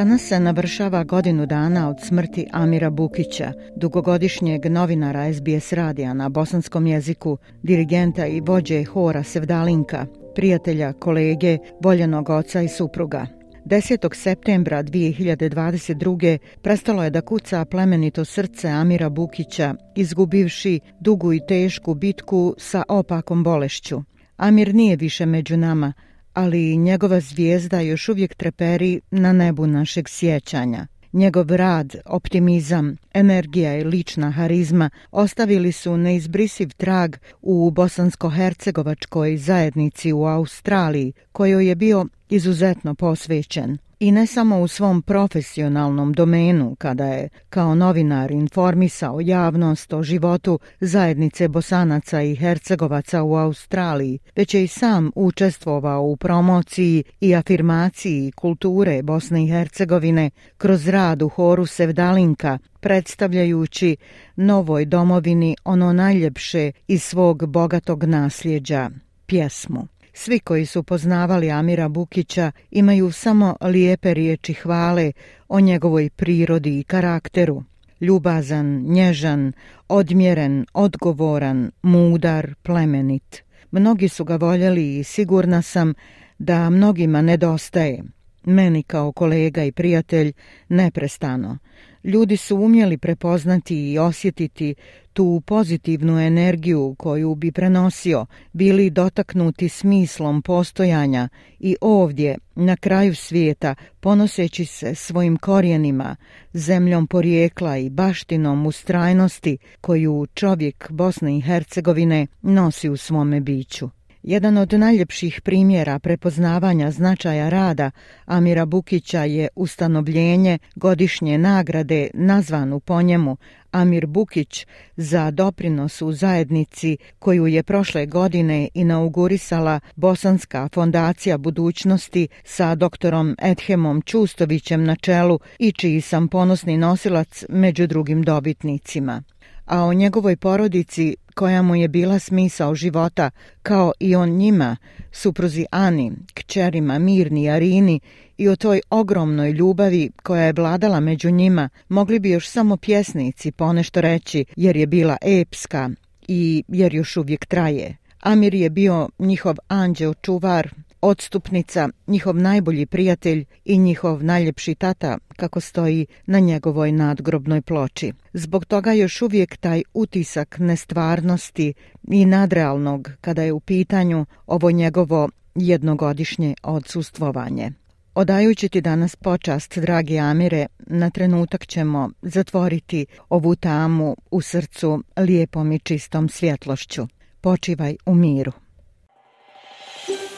Danas se navršava godinu dana od smrti Amira Bukića, dugogodišnjeg novinara SBS radija na bosanskom jeziku, dirigenta i vođe Hora Sevdalinka, prijatelja, kolege, voljenog oca i supruga. 10. septembra 2022. prestalo je da kuca plemenito srce Amira Bukića, izgubivši dugu i tešku bitku sa opakom bolešću. Amir nije više među nama, ali njegova zvijezda još uvijek treperi na nebu našeg sjećanja. Njegov rad, optimizam, energija i lična harizma ostavili su neizbrisiv trag u bosansko-hercegovačkoj zajednici u Australiji, kojoj je bio izuzetno posvećen i ne samo u svom profesionalnom domenu kada je kao novinar informisao javnost o životu zajednice bosanaca i hercegovaca u Australiji, već je i sam učestvovao u promociji i afirmaciji kulture Bosne i Hercegovine kroz rad u horu Sevdalinka, predstavljajući novoj domovini ono najljepše iz svog bogatog nasljeđa, pjesmu. Svi koji su poznavali Amira Bukića imaju samo lijepe riječi hvale o njegovoj prirodi i karakteru. Ljubazan, nježan, odmjeren, odgovoran, mudar, plemenit. Mnogi su ga voljeli i sigurna sam da mnogima nedostaje. Meni kao kolega i prijatelj neprestano. Ljudi su umjeli prepoznati i osjetiti tu pozitivnu energiju koju bi prenosio, bili dotaknuti smislom postojanja i ovdje, na kraju svijeta, ponoseći se svojim korijenima, zemljom porijekla i baštinom ustrajnosti koju čovjek Bosne i Hercegovine nosi u svome biću. Jedan od najljepših primjera prepoznavanja značaja rada Amira Bukića je ustanovljenje godišnje nagrade nazvanu po njemu Amir Bukić za doprinos u zajednici koju je prošle godine inaugurisala Bosanska fondacija budućnosti sa doktorom Edhemom Čustovićem na čelu i čiji sam ponosni nosilac među drugim dobitnicima a o njegovoj porodici koja mu je bila smisao života, kao i on njima, supruzi Ani, kćerima Mirni i Arini i o toj ogromnoj ljubavi koja je vladala među njima, mogli bi još samo pjesnici ponešto reći jer je bila epska i jer još uvijek traje. Amir je bio njihov anđeo čuvar, odstupnica, njihov najbolji prijatelj i njihov najljepši tata, kako stoji na njegovoj nadgrobnoj ploči. Zbog toga još uvijek taj utisak nestvarnosti i nadrealnog kada je u pitanju ovo njegovo jednogodišnje odsustvovanje. Odajući ti danas počast, dragi Amire, na trenutak ćemo zatvoriti ovu tamu u srcu lijepom i čistom svjetlošću. Počivaj u miru.